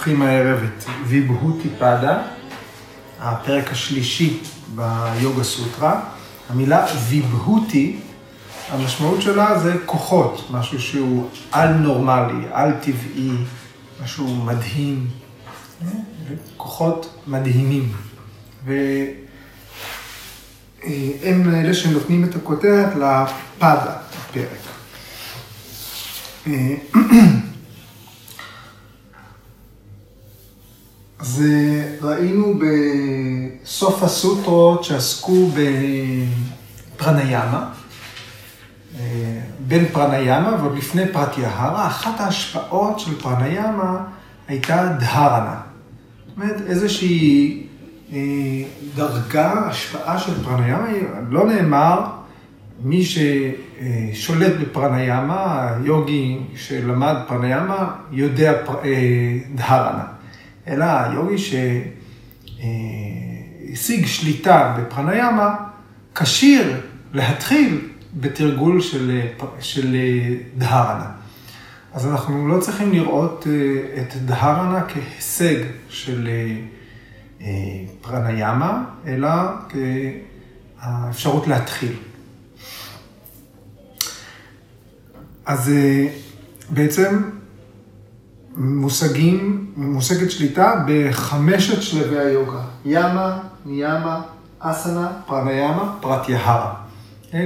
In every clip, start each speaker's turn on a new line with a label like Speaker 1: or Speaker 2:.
Speaker 1: פותחים הערב את ויבהותי פדה, הפרק השלישי ביוגה סוטרה. המילה ויבהותי, המשמעות שלה זה כוחות, משהו שהוא על-נורמלי, על-טבעי, משהו מדהים, כוחות מדהימים. והם אלה שנותנים את הכותרת לפדה, הפרק. אז ראינו בסוף הסוטרות שעסקו בפרניאמה, בין פרניאמה ולפני פרטיהרה, אחת ההשפעות של פרניאמה הייתה דהרנה. זאת אומרת, איזושהי דרגה, השפעה של פרניאמה, לא נאמר, מי ששולט בפרניאמה, היוגי שלמד פרניאמה, יודע דהרנה. אלא היוגי שהשיג שליטה בפרניאמה, כשיר להתחיל בתרגול של, של דהרנה. אז אנחנו לא צריכים לראות את דהרנה כהישג של פרניאמה, אלא כאפשרות להתחיל. אז בעצם מושגים, מושגת שליטה בחמשת שלבי היוגה. ימה, ניאמה, אסנה, פרניאמה, פרטיהרה.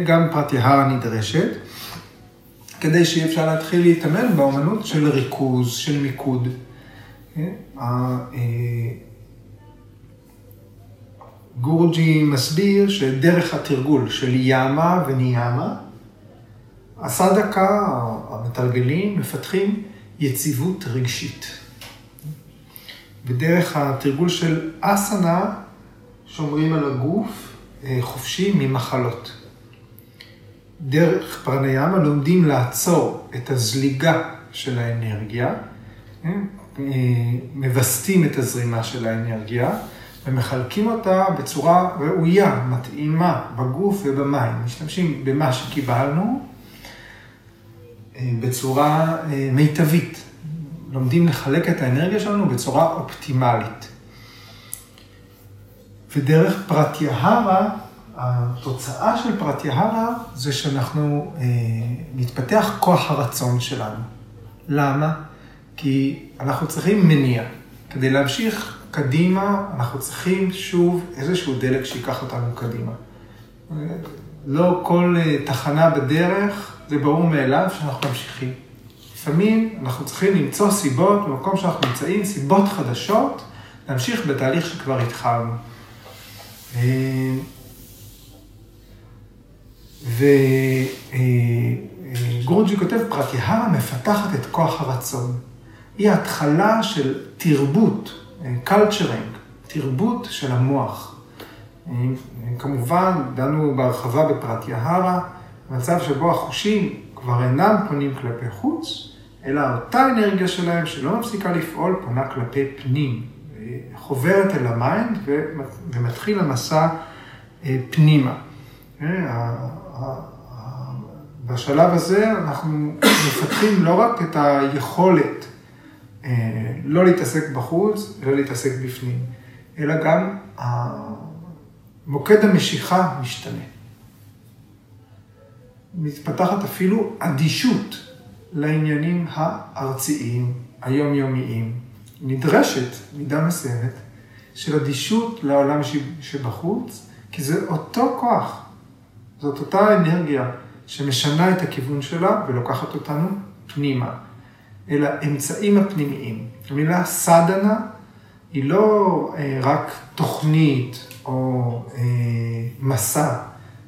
Speaker 1: גם פרטיהרה נדרשת, כדי שיהיה אפשר להתחיל להתאמן באמנות של ריכוז, של מיקוד. גורג'י מסביר שדרך התרגול של ימה וניאמה, הסדקה, המתרגלים, מפתחים יציבות רגשית. ודרך התרגול של אסנה, שומרים על הגוף חופשי ממחלות. דרך פרניאמה לומדים לעצור את הזליגה של האנרגיה, מווסתים את הזרימה של האנרגיה ומחלקים אותה בצורה ראויה, מתאימה, בגוף ובמים. משתמשים במה שקיבלנו בצורה מיטבית. לומדים לחלק את האנרגיה שלנו בצורה אופטימלית. ודרך פרטיהרה, התוצאה של פרטיהרה זה שאנחנו נתפתח כוח הרצון שלנו. למה? כי אנחנו צריכים מניע. כדי להמשיך קדימה, אנחנו צריכים שוב איזשהו דלק שיקח אותנו קדימה. לא כל תחנה בדרך, זה ברור מאליו שאנחנו ממשיכים. לפעמים אנחנו צריכים למצוא סיבות, במקום שאנחנו נמצאים, סיבות חדשות, להמשיך בתהליך שכבר התחלנו. וגורג'י כותב, פרטיהרה מפתחת את כוח הרצון. היא ההתחלה של תרבות, culturing, תרבות של המוח. כמובן, דנו בהרחבה בפרטיאהרה, מצב שבו החושים כבר אינם פונים כלפי חוץ, אלא אותה אנרגיה שלהם שלא מפסיקה לפעול, פונה כלפי פנים, חוברת אל ה mind ומתחיל המסע פנימה. בשלב הזה אנחנו מפתחים לא רק את היכולת לא להתעסק בחוץ, אלא להתעסק בפנים, אלא גם מוקד המשיכה משתנה. מתפתחת אפילו אדישות לעניינים הארציים, היומיומיים. נדרשת מידה מסוימת של אדישות לעולם שבחוץ, כי זה אותו כוח, זאת אותה אנרגיה שמשנה את הכיוון שלה ולוקחת אותנו פנימה, אל האמצעים הפנימיים. המילה סדנה היא לא רק תוכנית או מסע,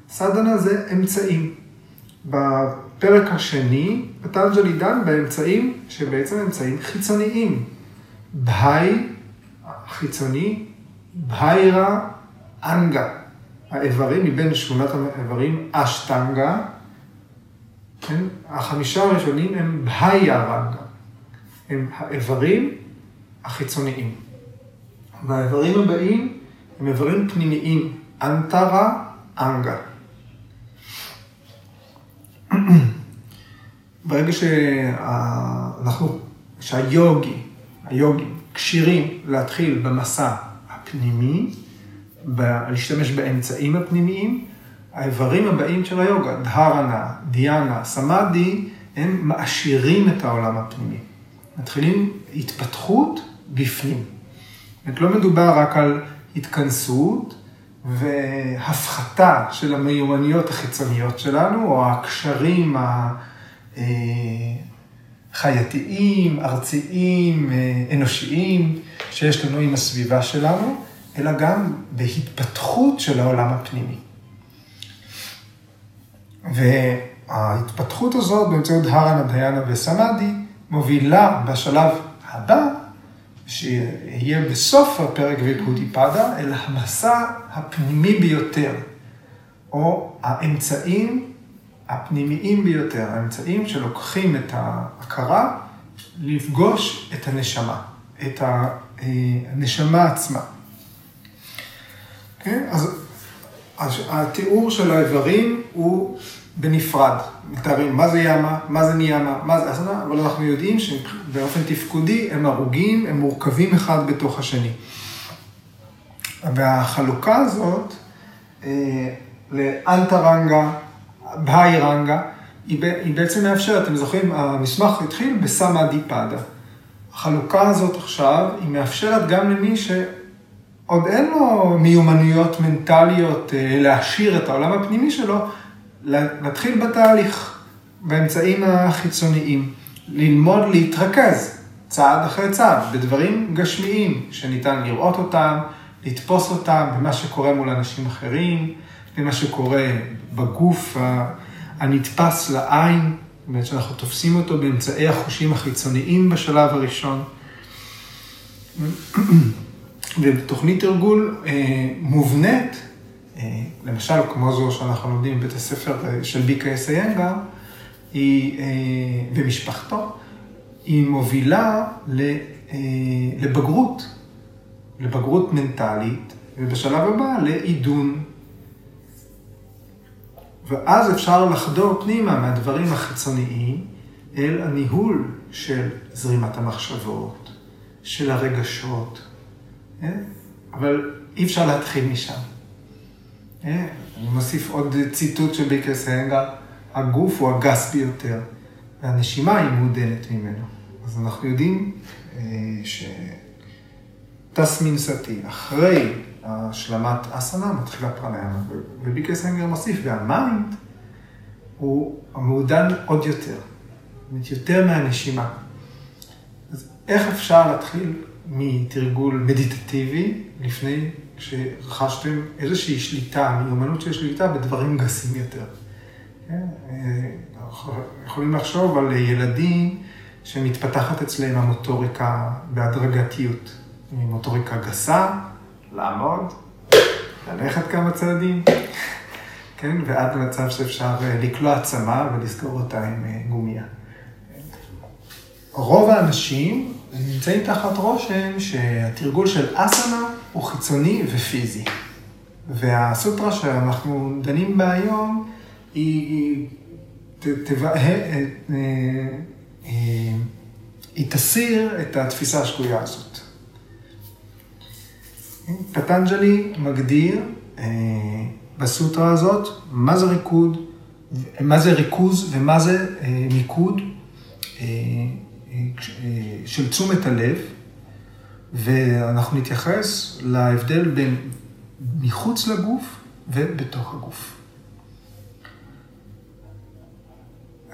Speaker 1: סדנה זה אמצעים. בפרק השני, פטנג'לי דן באמצעים שבעצם אמצעים חיצוניים. בהאי, חיצוני, בהיירה, אנגה. האיברים מבין שמונת האיברים, אשטנגה, כן? החמישה הראשונים הם בהיירנגה. הם האיברים החיצוניים. והאיברים הבאים הם איברים פנימיים, אנטרה, אנגה. ברגע שאנחנו, שהיוגי, היוגים, כשירים להתחיל במסע הפנימי, להשתמש באמצעים הפנימיים. האיברים הבאים של היוגה, דהרנה, דיאנה, סמאדי, הם מעשירים את העולם הפנימי. מתחילים התפתחות בפנים. זאת לא מדובר רק על התכנסות והפחתה של המיומנויות החיצוניות שלנו, או הקשרים החייתיים, ארציים, אנושיים, שיש לנו עם הסביבה שלנו, אלא גם בהתפתחות של העולם הפנימי. וההתפתחות הזאת באמצעות הרנה, דיאנה וסמאדי מובילה בשלב הבא, שיהיה בסוף הפרק ויקודי פדה, אל המסע הפנימי ביותר, או האמצעים הפנימיים ביותר, האמצעים שלוקחים את ההכרה לפגוש את הנשמה, את הנשמה עצמה. כן? אז התיאור של האיברים הוא בנפרד. מתארים מה זה ימה, מה זה ניאמה, מה זה אסנה, אבל אנחנו יודעים שבאופן תפקודי הם הרוגים, הם מורכבים אחד בתוך השני. והחלוקה הזאת אה, לאנטרנגה, בהיירנגה, היא, היא בעצם מאפשרת, אתם זוכרים, המסמך התחיל בסמא דיפדה. החלוקה הזאת עכשיו, היא מאפשרת גם למי שעוד אין לו מיומנויות מנטליות אה, להעשיר את העולם הפנימי שלו, להתחיל בתהליך, באמצעים החיצוניים, ללמוד להתרכז צעד אחרי צעד בדברים גשמיים שניתן לראות אותם, לתפוס אותם במה שקורה מול אנשים אחרים, במה שקורה בגוף הנתפס לעין, באמת שאנחנו תופסים אותו באמצעי החושים החיצוניים בשלב הראשון. ובתוכנית תרגול אה, מובנית למשל, כמו זו שאנחנו לומדים בבית הספר אה, של ביקה אסיינגר, היא, אה, ומשפחתו, היא מובילה לבגרות, לבגרות מנטלית, ובשלב הבא לעידון. ואז אפשר לחדור פנימה מהדברים החיצוניים אל הניהול של זרימת המחשבות, של הרגשות, אבל אי אפשר להתחיל משם. אה, אני מוסיף עוד ציטוט של ביקר סנגר, הגוף הוא הגס ביותר, והנשימה היא מעודנת ממנו. אז אנחנו יודעים אה, שטסמין סטי, אחרי השלמת אסנה מתחילה פרניאמה, וביקר סנגר מוסיף, והמיינד הוא המעודן עוד יותר, יותר מהנשימה. אז איך אפשר להתחיל מתרגול מדיטטיבי לפני שרכשתם איזושהי שליטה, מיומנות של שליטה בדברים גסים יותר. כן? יכולים לחשוב על ילדים שמתפתחת אצלם המוטוריקה בהדרגתיות. מוטוריקה גסה, לעמוד, ללכת כמה צעדים, כן? ועד למצב שאפשר לקלוע צמא ולסגור אותה עם גומיה. רוב האנשים נמצאים תחת רושם שהתרגול של אסנה הוא חיצוני ופיזי. והסוטרה שאנחנו דנים בה היום, היא, היא, תבא, אה, אה, אה, היא תסיר את התפיסה השגויה הזאת. פטנג'לי מגדיר בסוטרה הזאת מה זה ריקוד, מה זה ריכוז ומה זה מיקוד של תשומת הלב, ואנחנו נתייחס להבדל בין מחוץ לגוף ובתוך הגוף.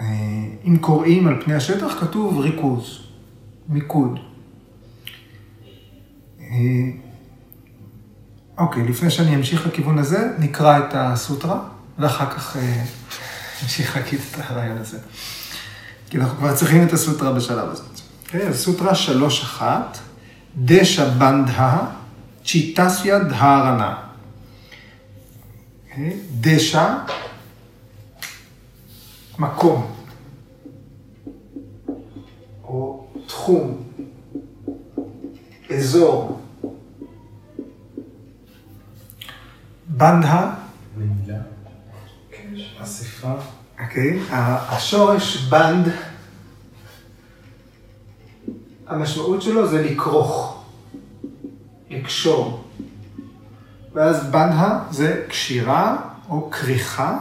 Speaker 1: אה, אם קוראים על פני השטח, כתוב ריכוז, מיקוד. אה, אוקיי, לפני שאני אמשיך לכיוון הזה, נקרא את הסוטרה, ואחר כך אה, נמשיך להגיד את הרעיון הזה. כי אנחנו כבר צריכים את הסוטרה בשלב הזה. אוקיי, אז סוטרה 3.1. דשא דשבנדה צ'יטסיה דהרנה. דשא, מקום, או תחום, אזור. בנדה. אספה. אוקיי. השורש בנד. המשמעות שלו זה לכרוך, לקשור. ואז בנהה זה קשירה או כריכה,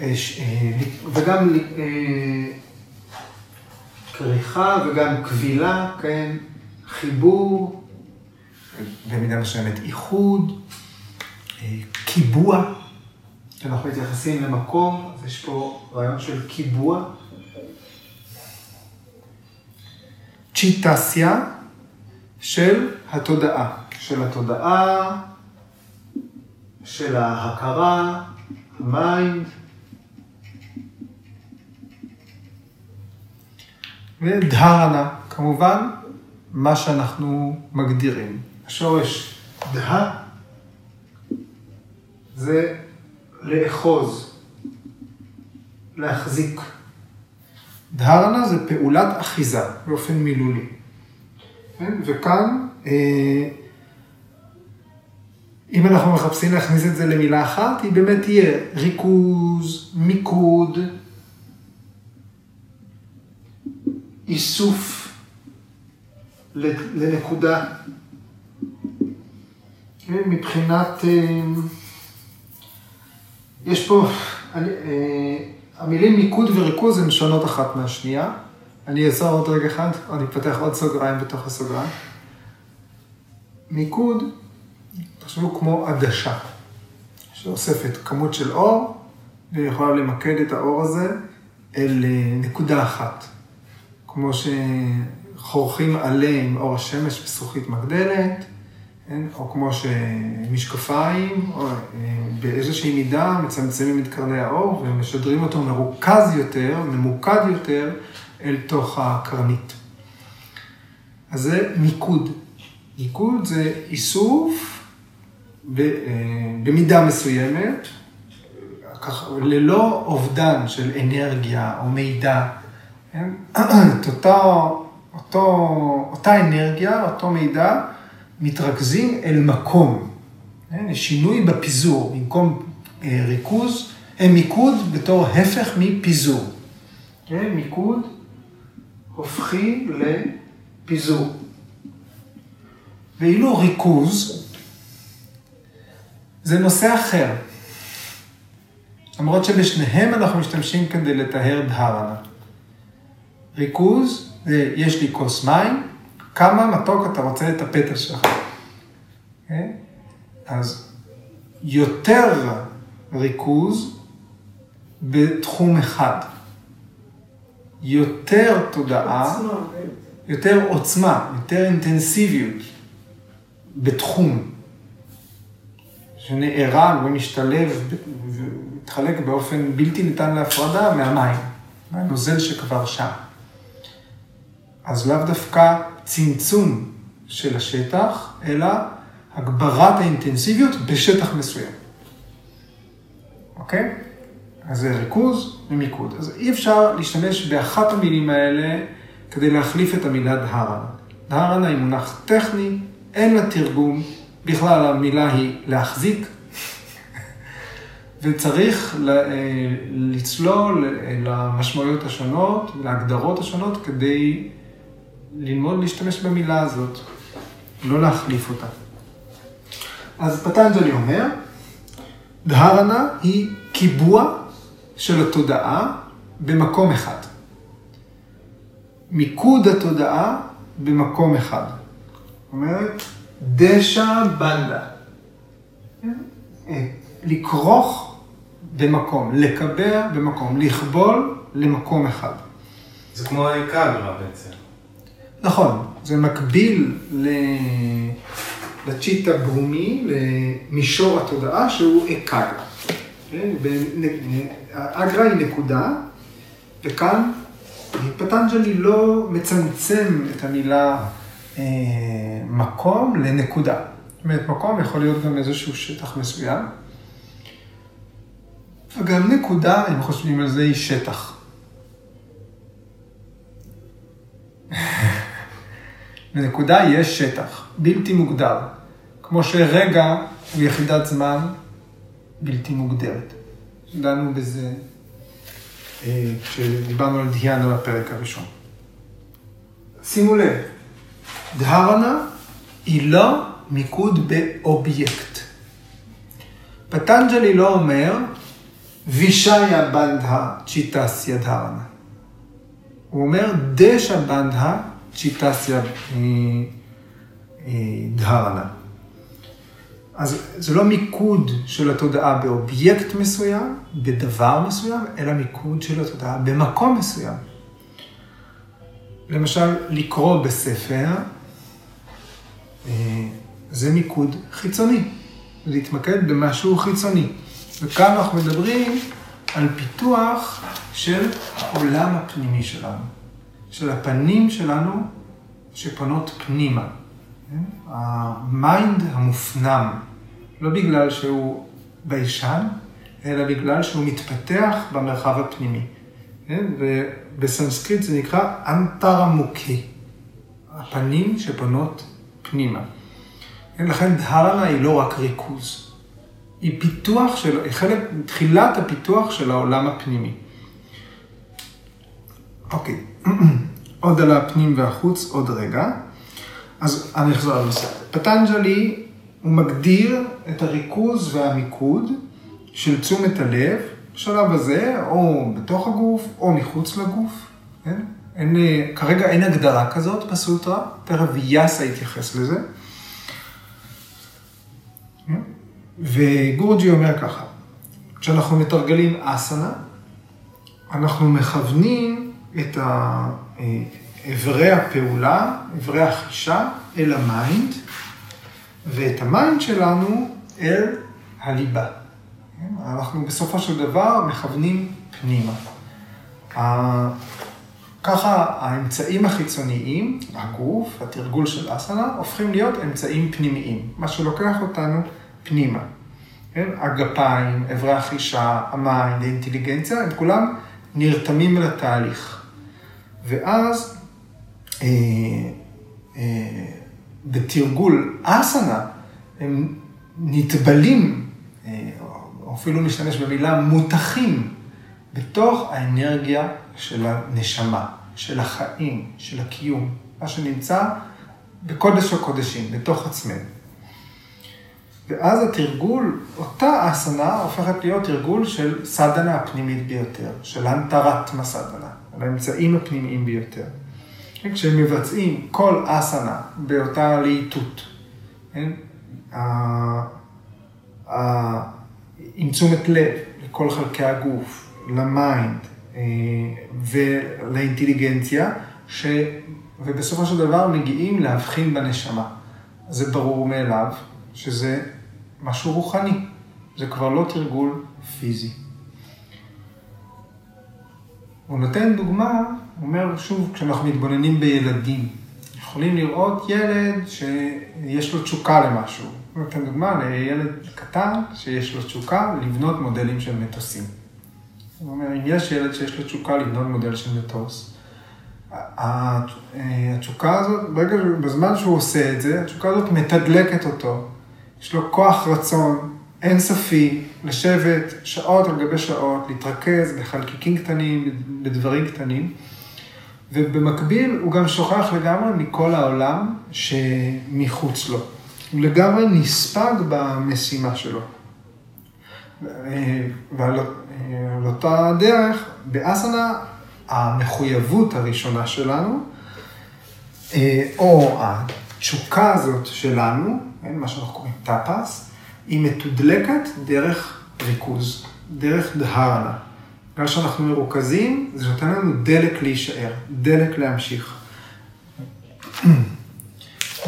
Speaker 1: אה, אה, וגם כריכה וגם כבילה, כן, חיבור, במידה מסוימת איחוד, קיבוע, כשאנחנו מתייחסים למקום, אז יש פה רעיון של קיבוע. צ'יטאסיה של התודעה, של התודעה, של ההכרה, ה mind. ודהרנה, כמובן, מה שאנחנו מגדירים. השורש דה זה לאחוז, להחזיק. דהרנה זה פעולת אחיזה באופן מילולי. כן? וכאן, אה, אם אנחנו מחפשים להכניס את זה למילה אחת, היא באמת תהיה ריכוז, מיקוד, איסוף לנקודה. כן? מבחינת... אה, יש פה, אני, אה, המילים מיקוד וריכוז הן שונות אחת מהשנייה. אני אעזור עוד רגע אחד, אני אפתח עוד סוגריים בתוך הסוגריים. מיקוד, תחשבו כמו עדשה, שאוספת כמות של אור, ויכולה למקד את האור הזה אל אה, נקודה אחת. כמו שחורכים עלה עם אור השמש בזכוכית מגדלת, כן? או כמו שמשקפיים, או אה, באיזושהי מידה מצמצמים את קרני האור ומשדרים אותו מרוכז יותר, ממוקד יותר, אל תוך הקרנית. אז זה מיקוד. מיקוד זה איסוף אה, במידה מסוימת, כך, ללא אובדן של אנרגיה או מידע. כן? את אותה, אותו, אותה אנרגיה, אותו מידע, מתרכזים אל מקום. שינוי בפיזור, במקום אה, ריכוז, הם מיקוד בתור הפך מפיזור. מיקוד הופכי לפיזור. ואילו ריכוז זה נושא אחר. למרות שבשניהם אנחנו משתמשים כדי לטהר דהרנה. ריכוז יש לי כוס מים, כמה מתוק אתה רוצה את הפטל שלך. Okay? כן? אז יותר ריכוז בתחום אחד. יותר תודעה, יותר עוצמה, יותר אינטנסיביות בתחום שנארג ומשתלב ומתחלק באופן בלתי ניתן להפרדה מהמים, מהנוזל שכבר שם. אז לאו דווקא צמצום של השטח, אלא הגברת האינטנסיביות בשטח מסוים. אוקיי? אז זה ריכוז ומיקוד. אז אי אפשר להשתמש באחת המילים האלה כדי להחליף את המילה דהרנה. דהרנה היא מונח טכני, אין לה תרגום, בכלל המילה היא להחזיק, וצריך אה, לצלול למשמעויות השונות, להגדרות השונות, כדי ללמוד להשתמש במילה הזאת, לא להחליף אותה. אז פטנג'לי אומר, דהרנה היא קיבוע של התודעה במקום אחד. מיקוד התודעה במקום אחד. אומרת, דשא בנדה. לכרוך במקום, לקבע במקום, לכבול למקום אחד.
Speaker 2: זה כמו האקגרה בעצם.
Speaker 1: נכון, זה מקביל לצ'יטה ברומי, למישור התודעה שהוא אקגרה. כן? אגרה היא נקודה, וכאן פטנג'לי לא מצמצם את המילה אה, מקום לנקודה. זאת אומרת, מקום יכול להיות גם איזשהו שטח מסוים. וגם נקודה, אם חושבים על זה, היא שטח. לנקודה יש שטח, בלתי מוגדר. כמו שרגע הוא יחידת זמן בלתי מוגדרת. דנו בזה אה, כשדיברנו על דיאנה בפרק הראשון. שימו לב, דהרנה היא לא מיקוד באובייקט. פטנג'לי לא אומר, וישיה בנדה צ'יטסיה דהרנה. הוא אומר, דשא בנדה צ'יטסיה אה, דהרנה. אז זה לא מיקוד של התודעה באובייקט מסוים, בדבר מסוים, אלא מיקוד של התודעה במקום מסוים. למשל, לקרוא בספר, אה, זה מיקוד חיצוני, להתמקד במשהו חיצוני. וכאן אנחנו מדברים על פיתוח של העולם הפנימי שלנו, של הפנים שלנו שפונות פנימה. ה mind המופנם, לא בגלל שהוא ביישן, אלא בגלל שהוא מתפתח במרחב הפנימי. ובסנסקריט זה נקרא אנטרמוקהי, הפנים שפונות פנימה. כן? לכן דהרנה היא לא רק ריכוז, היא פיתוח של, היא חלק, תחילת הפיתוח של העולם הפנימי. אוקיי, עוד על הפנים והחוץ, עוד רגע. אז אני אחזור על הנושא. פטנג'לי, הוא מגדיר את הריכוז והמיקוד של תשומת הלב, בשלב הזה, או בתוך הגוף, או מחוץ לגוף. כן? אין, כרגע אין הגדרה כזאת בסוטרה, תכף יאסה יתייחס לזה. וגורוג'י אומר ככה, כשאנחנו מתרגלים אסנה, אנחנו מכוונים את איברי הפעולה, איברי החישה, אל ה mind, ואת ה mind שלנו אל הליבה. אנחנו בסופו של דבר מכוונים פנימה. ככה האמצעים החיצוניים, הגוף, התרגול של אסנה, הופכים להיות אמצעים פנימיים, מה שלוקח אותנו פנימה. כן? הגפיים, אברי החישה, ה mind, האינטליגנציה, הם כולם נרתמים אל התהליך. ואז אה, אה, בתרגול אסנה, הם נטבלים, אה, או אפילו נשתמש במילה מותחים, בתוך האנרגיה של הנשמה, של החיים, של הקיום, מה שנמצא בקודש הקודשים, בתוך עצמנו. ואז התרגול, אותה אסנה הופכת להיות תרגול של סדהנה הפנימית ביותר, של אנטרטמה סדהנה, על האמצעים הפנימיים ביותר. כן, כשהם מבצעים כל אסנה באותה להיטות, כן? עם תשומת לב לכל חלקי הגוף, ל mind אה, ולאינטליגנציה, ש... ובסופו של דבר מגיעים להבחין בנשמה. זה ברור מאליו שזה משהו רוחני, זה כבר לא תרגול פיזי. הוא נותן דוגמה, הוא אומר שוב, כשאנחנו מתבוננים בילדים, יכולים לראות ילד שיש לו תשוקה למשהו. הוא נותן דוגמה לילד קטן שיש לו תשוקה לבנות מודלים של מטוסים. הוא אומר, אם יש ילד שיש לו תשוקה לבנות מודל של מטוס, התשוקה הזאת, ברגע, בזמן שהוא עושה את זה, התשוקה הזאת מתדלקת אותו. יש לו כוח רצון אינסופי לשבת שעות על גבי שעות, להתרכז בחלקיקים קטנים, בדברים קטנים, ובמקביל הוא גם שוכח לגמרי מכל העולם שמחוץ לו. הוא לגמרי נספג במשימה שלו. ועל אותה דרך, באסנה, המחויבות הראשונה שלנו, או התשוקה הזאת שלנו, כן, מה שאנחנו קוראים טאפס, היא מתודלקת דרך ריכוז, דרך דהרנה. בגלל שאנחנו מרוכזים, זה נותן לנו דלק להישאר, דלק להמשיך.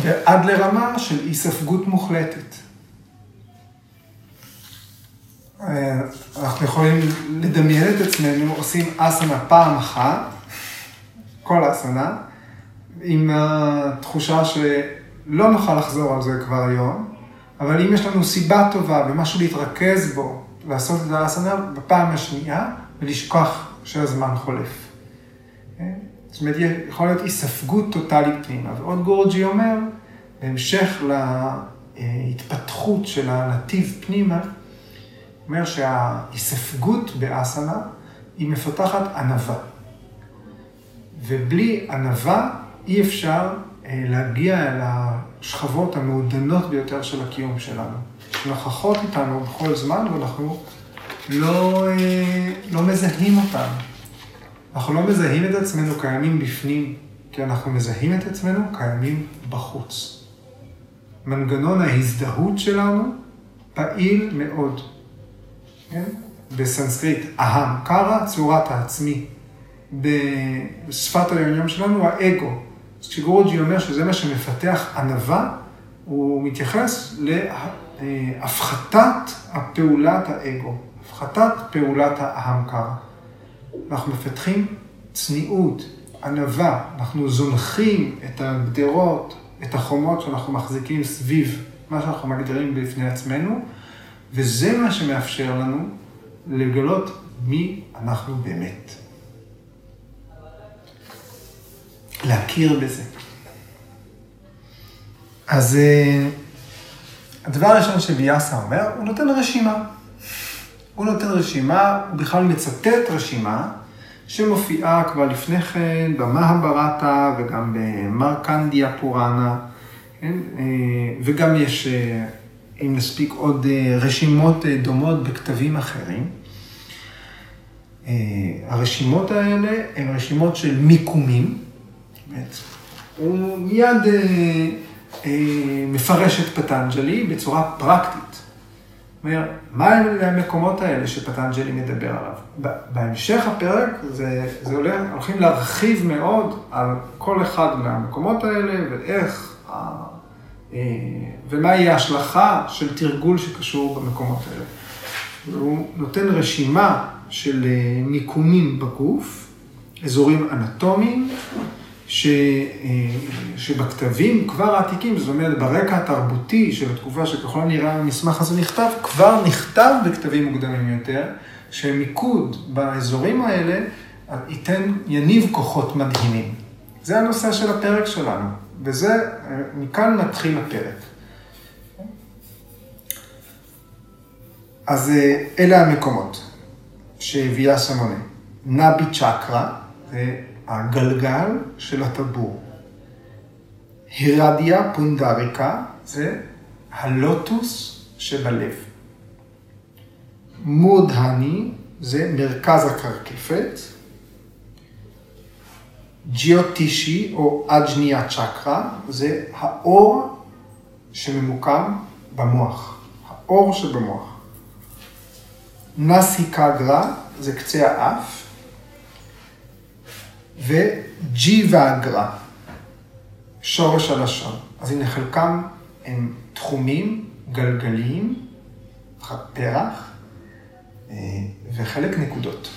Speaker 1: ועד לרמה של אי ספגות מוחלטת. אה, אנחנו יכולים לדמיין את עצמנו עושים אסנה פעם אחת, כל אסנה, עם התחושה שלא נוכל לחזור על זה כבר היום, אבל אם יש לנו סיבה טובה ומשהו להתרכז בו, לעשות את האסנה בפעם השנייה, ולשכוח שהזמן חולף. כן? זאת אומרת, יכול להיות היספגות טוטאלית פנימה. ועוד גורג'י אומר, בהמשך להתפתחות של הנתיב פנימה, אומר שההיספגות באסנה היא מפתחת ענווה. ובלי ענווה אי אפשר אה, להגיע אל השכבות המעודנות ביותר של הקיום שלנו, שנוכחות איתנו בכל זמן ואנחנו לא, אה, לא מזהים אותן. אנחנו לא מזהים את עצמנו קיימים בפנים, כי אנחנו מזהים את עצמנו קיימים בחוץ. מנגנון ההזדהות שלנו פעיל מאוד. כן? בסנסקריט, אהם, קרא, צורת העצמי. בשפת היומיום שלנו, האגו. אז כשגורוג'י אומר שזה מה שמפתח ענווה, הוא מתייחס להפחתת הפעולת האגו. הפחתת פעולת ההמקר. אנחנו מפתחים צניעות, ענווה, אנחנו זונחים את הגדרות, את החומות שאנחנו מחזיקים סביב מה שאנחנו מגדירים בפני עצמנו, וזה מה שמאפשר לנו לגלות מי אנחנו באמת. להכיר בזה. אז אה, הדבר הראשון שביאסה אומר, הוא נותן רשימה. הוא נותן רשימה, הוא בכלל מצטט רשימה שמופיעה כבר לפני כן במהברטה וגם במרקנדיה פוראנה, כן? אה, וגם יש, אה, אם נספיק, עוד רשימות דומות בכתבים אחרים. הרשימות האלה הן רשימות של מיקומים, באמת. הוא מיד מפרש את פטנג'לי בצורה פרקטית. אומר, מה המקומות האלה שפטנג'לי מדבר עליו? בהמשך הפרק זה, זה עולה, הולכים להרחיב מאוד על כל אחד מהמקומות האלה ואיך, אה, ומהי ההשלכה של תרגול שקשור במקומות האלה. הוא נותן רשימה של אה, מיקומים בגוף, אזורים אנטומיים, ש, אה, שבכתבים כבר העתיקים, זאת אומרת ברקע התרבותי של התקופה שככל הנראה המסמך הזה נכתב, כבר נכתב בכתבים מוקדמים יותר, שמיקוד באזורים האלה ייתן, יניב כוחות מדהימים. זה הנושא של הפרק שלנו, וזה, מכאן מתחיל הפרק. אז אה, אלה המקומות שהביאה סמונה. נבי צ'קרה, זה הגלגל של הטבור. הירדיה פונדריקה זה הלוטוס שבלב. מודהני זה מרכז הקרקפת. ג'יוטישי או אג'ניה צ'קרה זה האור שממוקם במוח, האור שבמוח. נסי קגרה זה קצה האף, וג'יווה שורש הלשון. אז הנה חלקם הם תחומים גלגליים, פרח, אה, וחלק נקודות.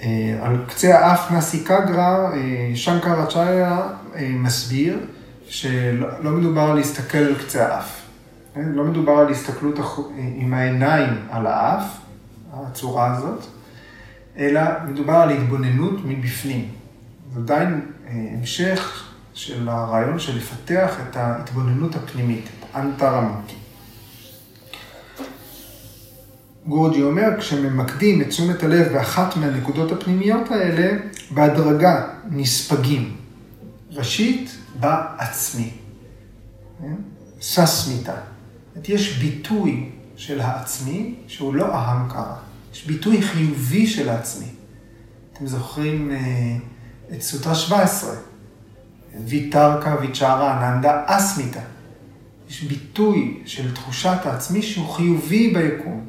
Speaker 1: אה, על קצה האף נאסי קגרה, אה, שנקר אצ'איה מסביר שלא מדובר על להסתכל על קצה האף. לא מדובר על הסתכלות עם העיניים על האף, הצורה הזאת, אלא מדובר על התבוננות מבפנים. זה עדיין אה, המשך של הרעיון של לפתח את ההתבוננות הפנימית, את אנטרמוטי. גורג'י אומר, כשממקדים את תשומת הלב באחת מהנקודות הפנימיות האלה, בהדרגה נספגים. ראשית, בעצמי. כן? ססמיתה. יש ביטוי של העצמי שהוא לא אהם קרא. יש ביטוי חיובי של העצמי. אתם זוכרים אה, את סוטרה 17, ויתרקה ויצ'רה אננדה אסמיתה. יש ביטוי של תחושת העצמי שהוא חיובי ביקום.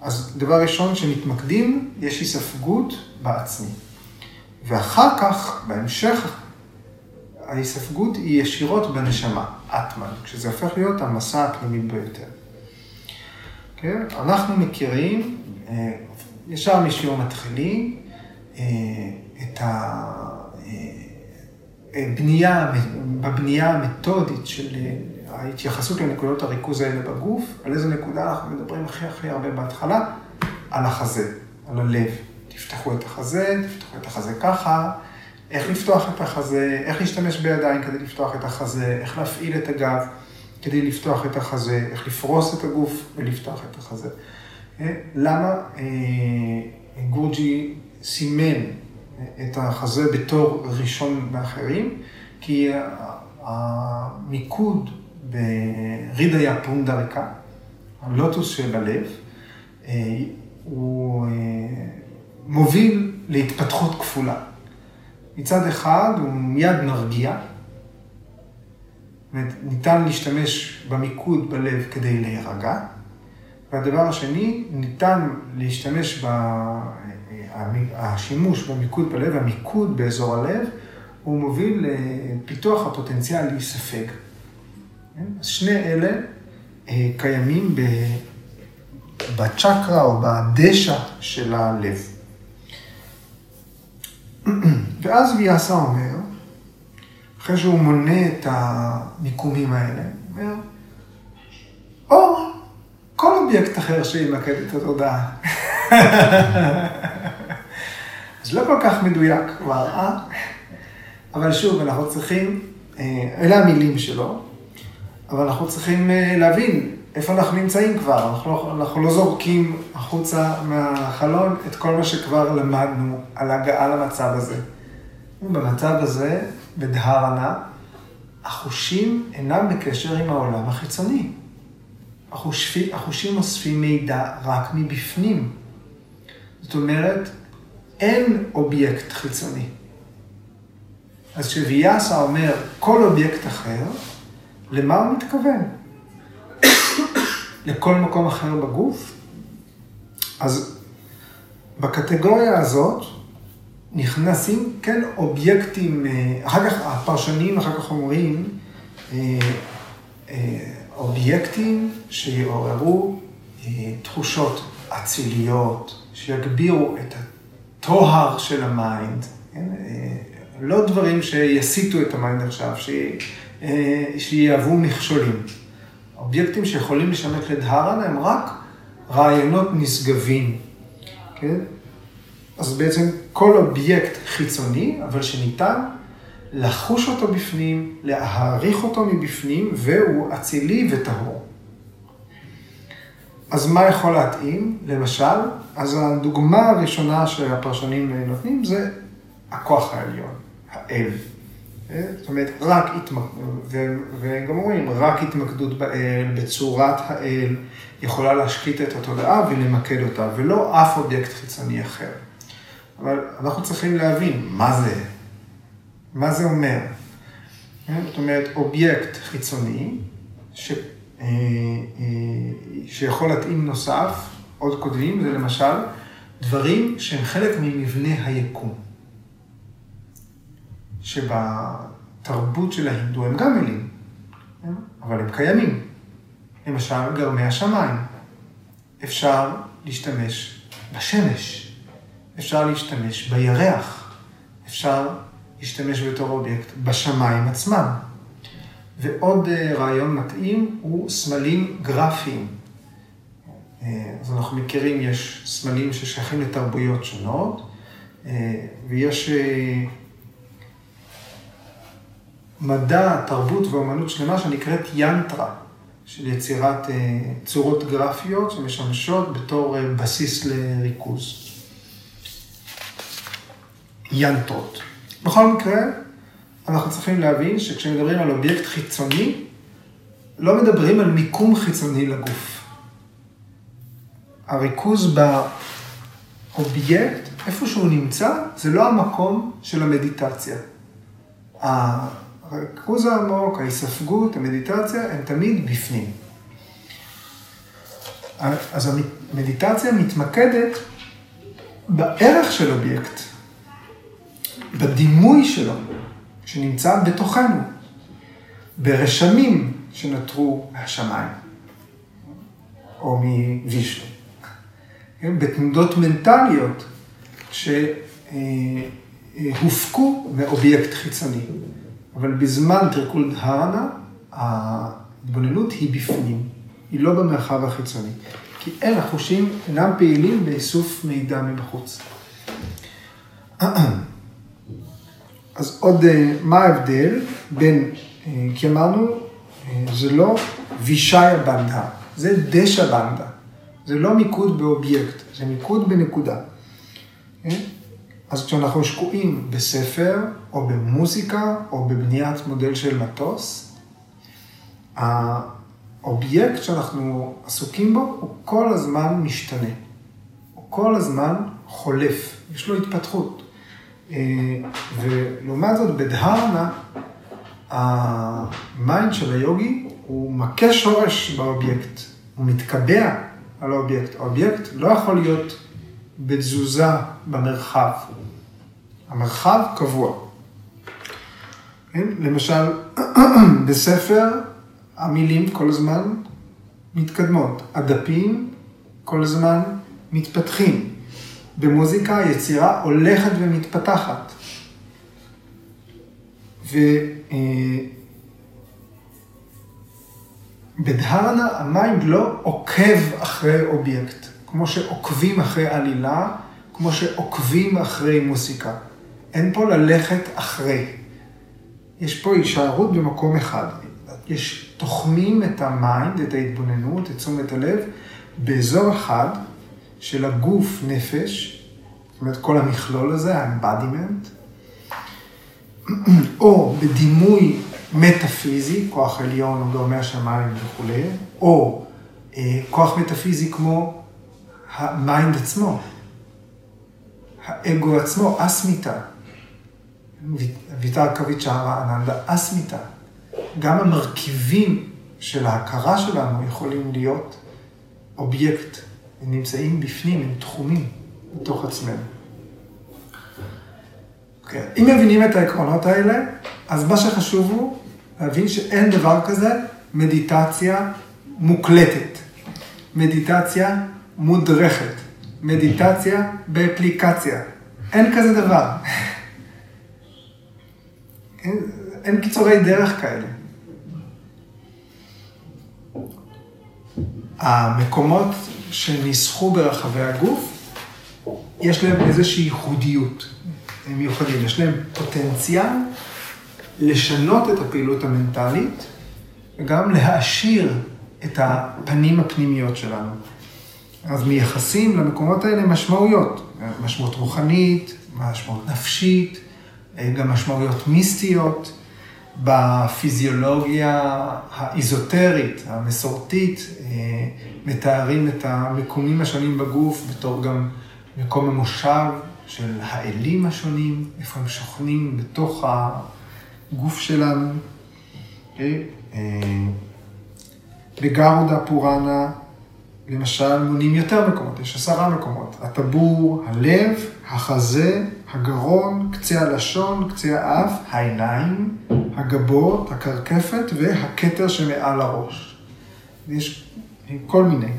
Speaker 1: אז דבר ראשון, כשמתמקדים, יש היספגות בעצמי. ואחר כך, בהמשך, ההיספגות היא ישירות בנשמה, אטמן, כשזה הופך להיות המסע הפנימי ביותר. כן? אנחנו מכירים, אה, ישר משיעור מתחילים, אה, את הבנייה, אה, בבנייה המתודית של ההתייחסות לנקודות הריכוז האלה בגוף, על איזה נקודה אנחנו מדברים הכי הכי הרבה בהתחלה? על החזה, על הלב. תפתחו את החזה, תפתחו את החזה ככה, איך לפתוח את החזה, איך להשתמש בידיים כדי לפתוח את החזה, איך להפעיל את הגב. כדי לפתוח את החזה, איך לפרוס את הגוף ולפתוח את החזה. אה, למה אה, גורג'י סימן את החזה בתור ראשון מאחרים, כי המיקוד ברידיה פונדריקה, הלוטוס אה, הוא אה, מוביל להתפתחות כפולה. מצד אחד הוא מיד מרגיע, ניתן להשתמש במיקוד בלב כדי להירגע, והדבר השני, ניתן להשתמש, ב... השימוש במיקוד בלב, המיקוד באזור הלב, הוא מוביל לפיתוח הפוטנציאל להיספג. כן? אז שני אלה אה, קיימים בצ'קרה או בדשא של הלב. ואז ויאסה אומר, אחרי שהוא מונה את המיקומים האלה, הוא אומר, או כל אובייקט אחר שימקד את התודעה. זה לא כל כך מדויק כבר, אה? אבל שוב, אנחנו צריכים, אה, אלה המילים שלו, אבל אנחנו צריכים אה, להבין איפה אנחנו נמצאים כבר. אנחנו אנחנו לא זורקים החוצה מהחלון את כל מה שכבר למדנו על הגעה למצב הזה. במצב הזה, בדהרנה, החושים אינם בקשר עם העולם החיצוני. החושי, החושים אוספים מידע רק מבפנים. זאת אומרת, אין אובייקט חיצוני. אז כשוויאסה אומר כל אובייקט אחר, למה הוא מתכוון? לכל מקום אחר בגוף? אז בקטגוריה הזאת נכנסים, כן, אובייקטים, אה, אחר כך הפרשנים אחר כך אומרים, אה, אה, אובייקטים שיעוררו תחושות אציליות, שיגבירו את הטוהר של ה mind, כן? לא דברים שיסיטו את ה mind עכשיו, שיהוו מכשולים. אובייקטים שיכולים לשמש לדהרנה הם רק רעיונות נשגבים, כן? אז בעצם כל אובייקט חיצוני, אבל שניתן לחוש אותו בפנים, להעריך אותו מבפנים, והוא אצילי וטהור. אז מה יכול להתאים? למשל, אז הדוגמה הראשונה שהפרשנים נותנים זה הכוח העליון, האל. זאת אומרת, רק התמקדות, וגם אומרים, רק התמקדות באל, בצורת האל, יכולה להשקיט את התודעה ולמקד אותה, ולא אף אובייקט חיצוני אחר. אבל אנחנו צריכים להבין מה זה, מה זה אומר. זאת אומרת, אובייקט חיצוני, ש, אה, אה, שיכול להתאים נוסף, עוד כותבים, זה למשל דברים שהם חלק ממבנה היקום. שבתרבות של ההינדו הם גם מילים, אבל הם קיימים. למשל, גרמי השמיים. אפשר להשתמש בשמש, אפשר להשתמש בירח, אפשר להשתמש בתור אובייקט בשמיים עצמם. ועוד אה, רעיון מתאים הוא סמלים גרפיים. אה, אז אנחנו מכירים, יש סמלים ששייכים לתרבויות שונות, אה, ויש מדע, תרבות ואומנות שלמה שנקראת ינטרה, של יצירת צורות גרפיות שמשמשות בתור בסיס לריכוז. ינטרות. בכל מקרה, אנחנו צריכים להבין שכשמדברים על אובייקט חיצוני, לא מדברים על מיקום חיצוני לגוף. הריכוז באובייקט, איפה שהוא נמצא, זה לא המקום של המדיטציה. הריכוז העמוק, ההיספגות, המדיטציה, הם תמיד בפנים. אז המדיטציה מתמקדת בערך של אובייקט. בדימוי שלו, שנמצא בתוכנו, ברשמים שנותרו מהשמיים, או מווישנו, כן? בתנודות מנטליות שהופקו מאובייקט חיצוני. אבל בזמן תרקול דהרנה, ההתבוננות היא בפנים, היא לא במרחב החיצוני. כי אין, החושים אינם פעילים באיסוף מידע מבחוץ. אז עוד, אה, מה ההבדל בין, אה, כי אמרנו, אה, זה לא וישאיה בנדה, זה דשה בנדה. זה לא מיקוד באובייקט, זה מיקוד בנקודה. אז כשאנחנו שקועים בספר, או במוזיקה, או בבניית מודל של מטוס, האובייקט שאנחנו עסוקים בו הוא כל הזמן משתנה. הוא כל הזמן חולף, יש לו התפתחות. ולעומת זאת, בדהרנה, ה mind של היוגי הוא מכה שורש באובייקט, הוא מתקבע על האובייקט. האובייקט לא יכול להיות בתזוזה במרחב. המרחב קבוע. כן? למשל, בספר המילים כל הזמן מתקדמות, הדפים כל הזמן מתפתחים. במוזיקה היצירה הולכת ומתפתחת. ובדהרנה אה, ה mind לא עוקב אחרי אובייקט, כמו שעוקבים אחרי עלילה, כמו שעוקבים אחרי מוזיקה. אין פה ללכת אחרי. יש פה הישארות במקום אחד. יש, תוחמים את ה mind, את ההתבוננות, את תשומת הלב, באזור אחד של הגוף נפש, זאת אומרת כל המכלול הזה, ה-embodiment, או בדימוי מטאפיזי, כוח עליון או גרמי השמיים וכולי, או אה, כוח מטאפיזי כמו ה mind עצמו, האגו עצמו, אסמיתה. ויטרקה ויצ'ארה אננדה אסמיתה. גם המרכיבים של ההכרה שלנו יכולים להיות אובייקט, הם נמצאים בפנים, הם תחומים בתוך עצמנו. Okay. אוקיי, אם מבינים את העקרונות האלה, אז מה שחשוב הוא להבין שאין דבר כזה מדיטציה מוקלטת, מדיטציה מודרכת, מדיטציה באפליקציה. אין כזה דבר. אין, אין קיצורי דרך כאלה. המקומות שניסחו ברחבי הגוף, יש להם איזושהי ייחודיות. הם מיוחדים, יש להם פוטנציאל לשנות את הפעילות המנטלית וגם להעשיר את הפנים הפנימיות שלנו. אז מייחסים למקומות האלה משמעויות, משמעות רוחנית, משמעות נפשית, גם משמעויות מיסטיות. בפיזיולוגיה האיזוטרית, המסורתית, אה, מתארים את המקומים השונים בגוף בתור גם מקום המושב של האלים השונים, איפה הם שוכנים בתוך הגוף שלנו. אה, בגרודה פוראנה, למשל, מונים יותר מקומות, יש עשרה מקומות. הטבור, הלב, החזה, הגרון, קצה הלשון, קצה האף, העיניים, הגבות, הקרקפת והכתר שמעל הראש. יש כל מיני.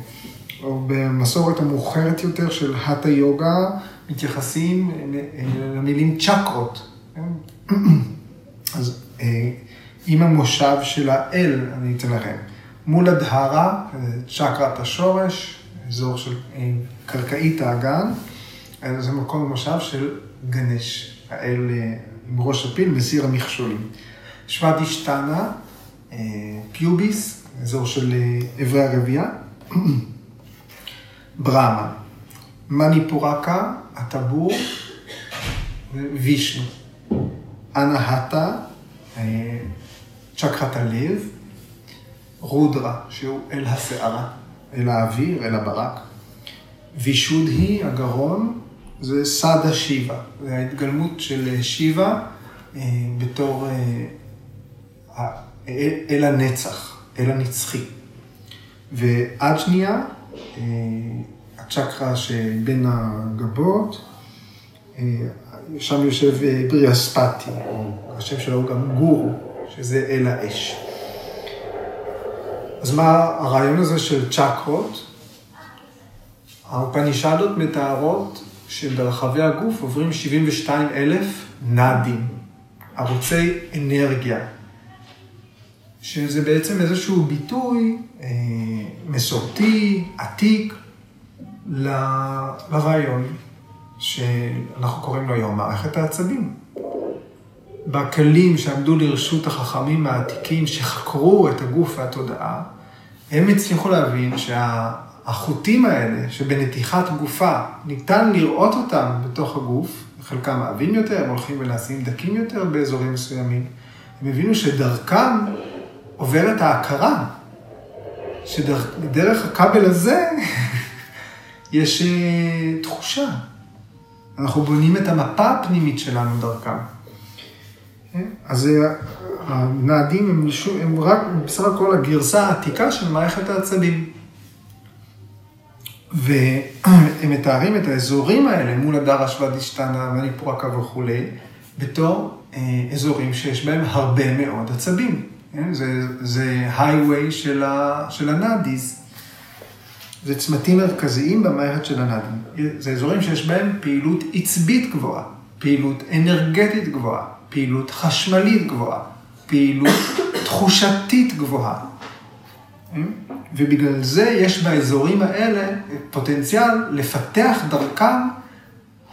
Speaker 1: או במסורת המאוחרת יותר של האטה יוגה, מתייחסים למילים צ'קרות. אז עם המושב של האל, אני אתן לכם. מול הדהרה, צ'קרת השורש, אזור של קרקעית האגן, זה מקום המושב של גנש, האל עם ראש הפיל בסיר המכשולים. שוודישטנה, פיוביס, אזור של אברי הרבייה, ברמה, מניפורקה, הטבור, וישנו. אנהטה, צ'קרת הלב, רודרה, שהוא אל הסערה, אל האוויר, אל הברק. וישודהי, הגרון, זה סאדה שיבה, זה ההתגלמות של שיבה אה, בתור אה, אל הנצח, אל הנצחי. ועד שנייה, אה, הצ'קרה שבין הגבות, שם יושב בריאספתי, או השם שלו גם גורו, שזה אל האש. אז מה הרעיון הזה של צ'קרות? האופנישדות מתארות שברחבי הגוף עוברים 72 אלף נאדים, ערוצי אנרגיה, שזה בעצם איזשהו ביטוי אה, מסורתי, עתיק, לרעיון שאנחנו קוראים לו היום מערכת העצבים. בכלים שעמדו לרשות החכמים העתיקים שחקרו את הגוף והתודעה, הם הצליחו להבין שהחוטים האלה שבנתיחת גופה ניתן לראות אותם בתוך הגוף, חלקם עבים יותר, הם הולכים ונעשים דקים יותר באזורים מסוימים. הם הבינו שדרכם עוברת ההכרה, שדרך הכבל הזה יש אה, תחושה. אנחנו בונים את המפה הפנימית שלנו דרכם. אז אה, הנעדים הם, הם רק בסך הכל הגרסה העתיקה של מערכת העצבים. והם מתארים את האזורים האלה מול הדרש והדישתנה והניפורקה וכולי, בתור אה, אזורים שיש בהם הרבה מאוד עצבים. כן? זה, זה הייווי של, של הנאדיז. זה צמתים מרכזיים במערכת של הנאדים. זה אזורים שיש בהם פעילות עצבית גבוהה, פעילות אנרגטית גבוהה, פעילות חשמלית גבוהה, פעילות תחושתית גבוהה. ובגלל זה יש באזורים האלה פוטנציאל לפתח דרכם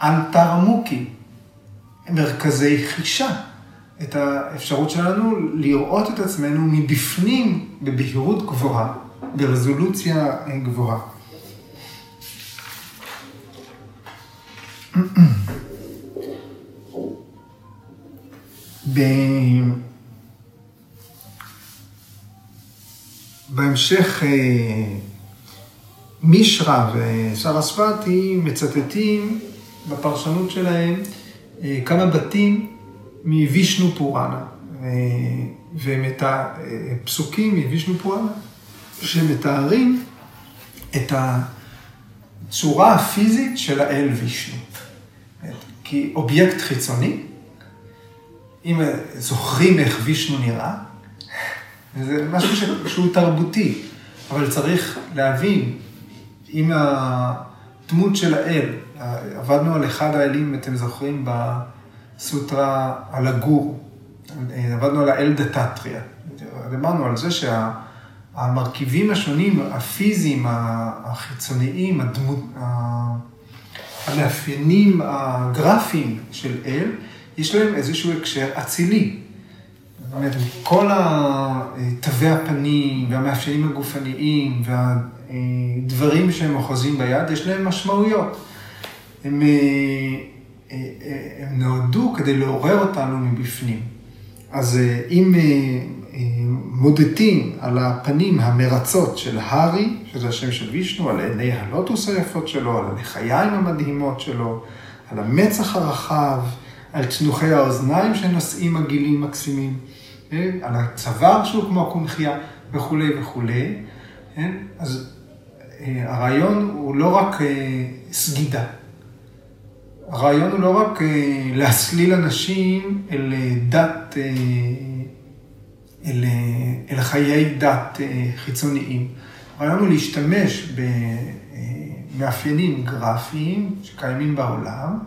Speaker 1: אנטרמוקי, מרכזי חישה. את האפשרות שלנו לראות את עצמנו מבפנים בבהירות גבוהה, ברזולוציה גבוהה. בהמשך אה, מישרא וסרספתי מצטטים בפרשנות שלהם אה, כמה בתים מווישנו פוראנה, אה, ואת הפסוקים מווישנו פוראנה, שמתארים את הצורה הפיזית של האל וישנו. כי אובייקט חיצוני, אם זוכרים איך וישנו נראה, זה משהו שהוא תרבותי, אבל צריך להבין, אם הדמות של האל, עבדנו על אחד האלים, אתם זוכרים, בסוטרה על הגור, עבדנו על האל דתטריה. דיברנו על זה שהמרכיבים השונים, הפיזיים, החיצוניים, הדמות, המאפיינים הגרפיים של אל, יש להם איזשהו הקשר אצילי. זאת אומרת, כל תווי הפנים והמאפיינים הגופניים והדברים שהם אוחזים ביד, יש להם משמעויות. הם, אה, הם נועדו כדי לעורר אותנו מבפנים. אז אה, אם מודדים על הפנים המרצות של הארי, שזה השם של וישנו, על עיני הלוטוס היפות שלו, על הלחיים המדהימות שלו, על המצח הרחב, על צנוחי האוזניים שנושאים עגילים מקסימים. על הצוואר שהוא כמו קונכייה וכולי וכולי? אז אה, הרעיון הוא לא רק אה, סגידה. הרעיון הוא לא רק אה, להסליל אנשים אל דת, אל, אל חיי דת חיצוניים. הרעיון הוא להשתמש במאפיינים גרפיים שקיימים בעולם,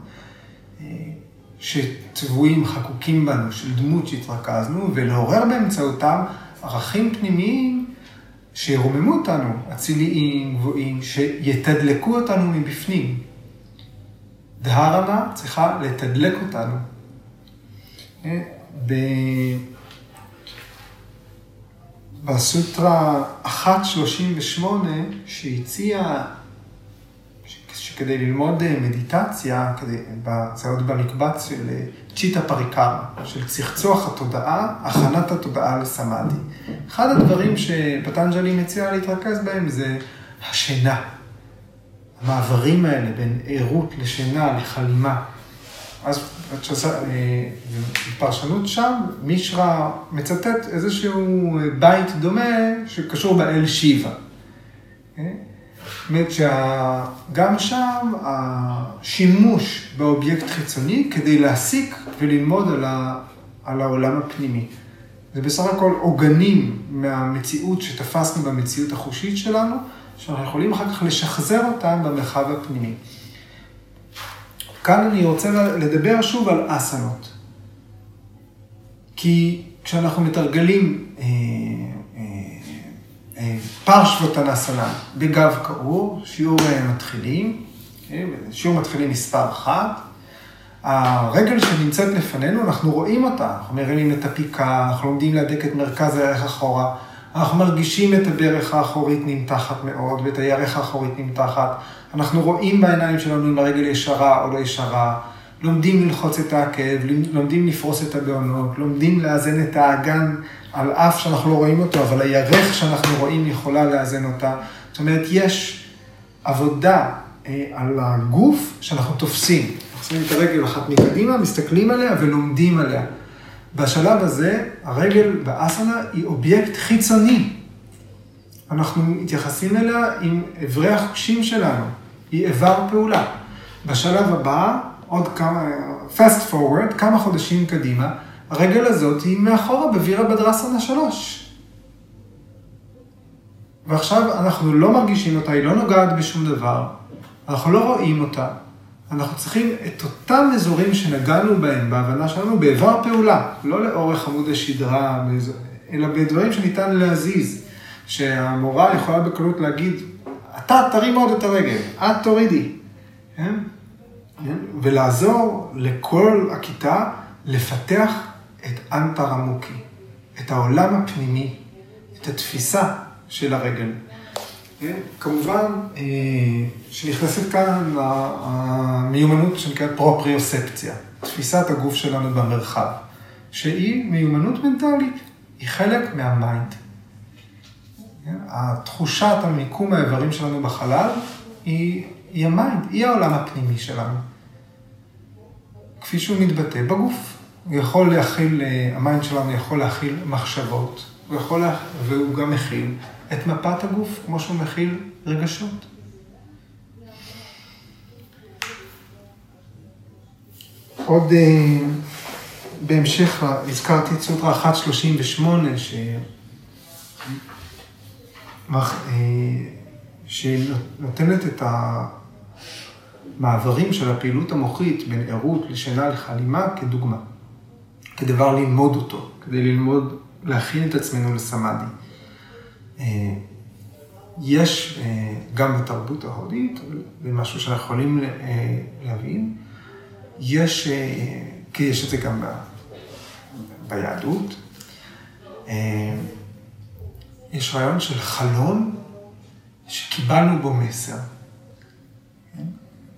Speaker 1: שטבועים, חקוקים בנו, של דמות שהתרכזנו, ולעורר באמצעותם ערכים פנימיים שירוממו אותנו, אציליים, גבוהים, שיתדלקו אותנו מבפנים. דהרנה צריכה לתדלק אותנו. ב... בסוטרה 1.38, שהציעה שכדי ללמוד אה, מדיטציה, כדי, זה עוד במקבץ של אה, צ'יטה פריקרה, של צחצוח התודעה, הכנת התודעה לסמאדי. אחד הדברים שפטנג'לי מציע להתרכז בהם זה השינה. המעברים האלה בין ערות לשינה, לחלימה. אז בפרשנות אה, שם, מישרא מצטט איזשהו בית דומה שקשור באל שיבה. זאת אומרת שגם שם השימוש באובייקט חיצוני כדי להסיק וללמוד על, ה, על העולם הפנימי. זה בסך הכל עוגנים מהמציאות שתפסנו במציאות החושית שלנו, שאנחנו יכולים אחר כך לשחזר אותם במרחב הפנימי. כאן אני רוצה לדבר שוב על אסנות. כי כשאנחנו מתרגלים אה, פרשוותנסנה בגב קעור, שיעור אה, מתחילים, כן, שיעור מתחילים מספר אחת. הרגל שנמצאת לפנינו, אנחנו רואים אותה, אנחנו מרימים את הפיקה, אנחנו לומדים להדק את מרכז הירך אחורה, אנחנו מרגישים את הברך האחורית נמתחת מאוד ואת הירך האחורית נמתחת, אנחנו רואים בעיניים שלנו אם הרגל ישרה או לא ישרה, לומדים ללחוץ את העקב, לומדים לפרוס את הגאונות, לומדים לאזן את האגן על אף שאנחנו לא רואים אותו, אבל הירך שאנחנו רואים יכולה לאזן אותה. זאת אומרת, יש עבודה אה, על הגוף שאנחנו תופסים. אנחנו שמים את הרגל אחת מקדימה, מסתכלים עליה ולומדים עליה. בשלב הזה, הרגל באסנה היא אובייקט חיצוני. אנחנו מתייחסים אליה עם אברי החושים שלנו. היא איבר פעולה. בשלב הבא, עוד כמה, fast forward, כמה חודשים קדימה, הרגל הזאת היא מאחורה בווירה בדרסנה שלוש. ועכשיו אנחנו לא מרגישים אותה, היא לא נוגעת בשום דבר, אנחנו לא רואים אותה. אנחנו צריכים את אותם אזורים שנגענו בהם בהבנה שלנו באיבר פעולה, לא לאורך עמוד השדרה, אלא בדברים שניתן להזיז, שהמורה יכולה בקלות להגיד, אתה תרים עוד את הרגל, את תורידי. כן? כן? ולעזור לכל הכיתה לפתח את אנטרמוקי, את העולם הפנימי, את התפיסה של הרגל. כן? כמובן, אה, שנכנסת כאן המיומנות שנקראת פרופריוספציה, תפיסת הגוף שלנו במרחב, שהיא מיומנות מנטלית, היא חלק מה mind. כן? התחושת המיקום האיברים שלנו בחלל היא, היא ה mind, היא העולם הפנימי שלנו. כפי שהוא מתבטא בגוף. הוא יכול להכיל, אה, ה mind שלנו יכול להכיל מחשבות, הוא יכול, לה... והוא גם מכיל את מפת הגוף, כמו שהוא מכיל רגשות. עוד אה, בהמשך, הזכרתי את סוטרה 138, ש... אה, שנותנת את המעברים של הפעילות המוחית בין ערות לשינה לחלימה כדוגמה, כדבר ללמוד אותו, כדי ללמוד, להכין את עצמנו לסמאדי. אה, יש אה, גם בתרבות ההודית, זה משהו שאנחנו יכולים אה, להבין, יש, כי יש את זה גם ביהדות, יש רעיון של חלום שקיבלנו בו מסר.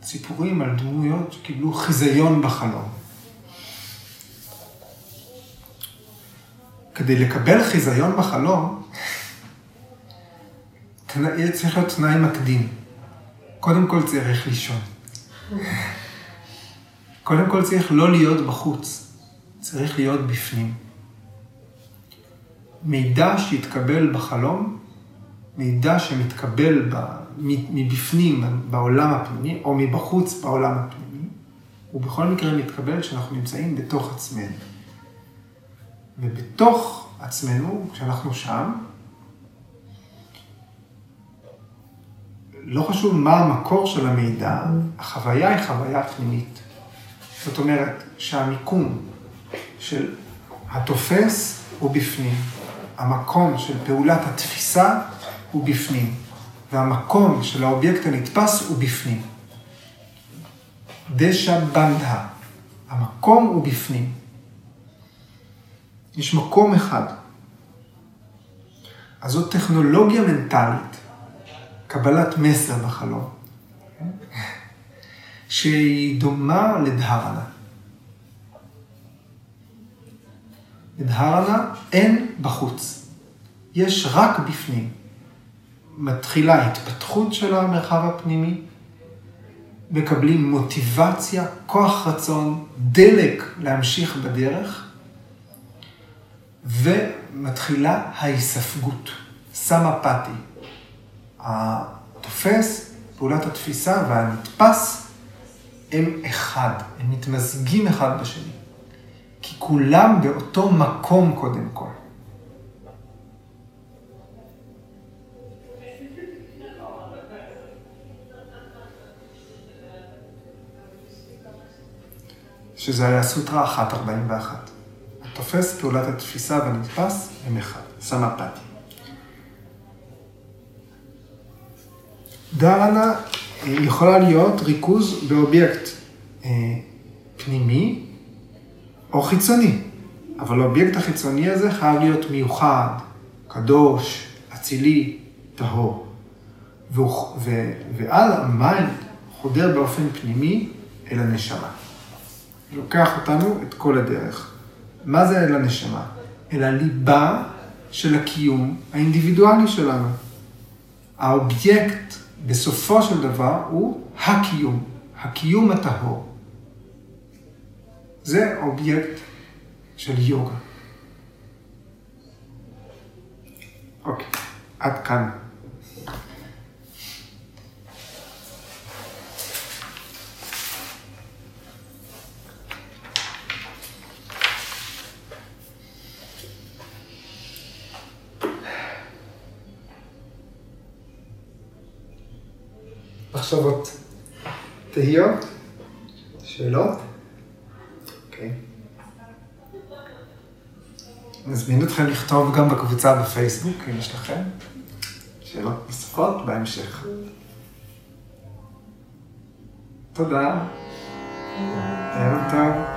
Speaker 1: סיפורים על דמויות שקיבלו חיזיון בחלום. כדי לקבל חיזיון בחלום, צריך להיות תנאי מקדים. קודם כל צריך לישון. קודם כל צריך לא להיות בחוץ, צריך להיות בפנים. מידע שהתקבל בחלום, מידע שמתקבל ב, מבפנים בעולם הפנימי, או מבחוץ בעולם הפנימי, הוא בכל מקרה מתקבל כשאנחנו נמצאים בתוך עצמנו. ובתוך עצמנו, כשאנחנו שם, לא חשוב מה המקור של המידע, החוויה היא חוויה פנימית. זאת אומרת שהמיקום של התופס הוא בפנים, המקום של פעולת התפיסה הוא בפנים, והמקום של האובייקט הנתפס הוא בפנים. דשא בנדה, המקום הוא בפנים. יש מקום אחד. אז זאת טכנולוגיה מנטלית קבלת מסר בחלום, שהיא דומה לדהרנה. לדהרנה אין בחוץ, יש רק בפנים. מתחילה התפתחות של המרחב הפנימי, מקבלים מוטיבציה, כוח רצון, דלק להמשיך בדרך, ומתחילה ההיספגות, סמפתי. התופס, פעולת התפיסה והנתפס הם אחד, הם מתמזגים אחד בשני. כי כולם באותו מקום קודם כל. שזה היה סוטרה 141. התופס פעולת התפיסה והנתפס הם אחד, סמאפתי. דהרנה אה, יכולה להיות ריכוז באובייקט אה, פנימי או חיצוני, אבל האובייקט החיצוני הזה חייב להיות מיוחד, קדוש, אצילי, טהור. ועל ה mind חודר באופן פנימי אל הנשמה. לוקח אותנו את כל הדרך. מה זה אל הנשמה? אל הליבה של הקיום האינדיבידואלי שלנו. האובייקט בסופו של דבר הוא הקיום, הקיום הטהור. זה אובייקט של יוגה. אוקיי, עד כאן. מחשבות, תהיות, שאלות? אוקיי. נזמין אתכם לכתוב גם בקבוצה בפייסבוק, אם יש לכם שאלות נוספות בהמשך. תודה. ערב טוב.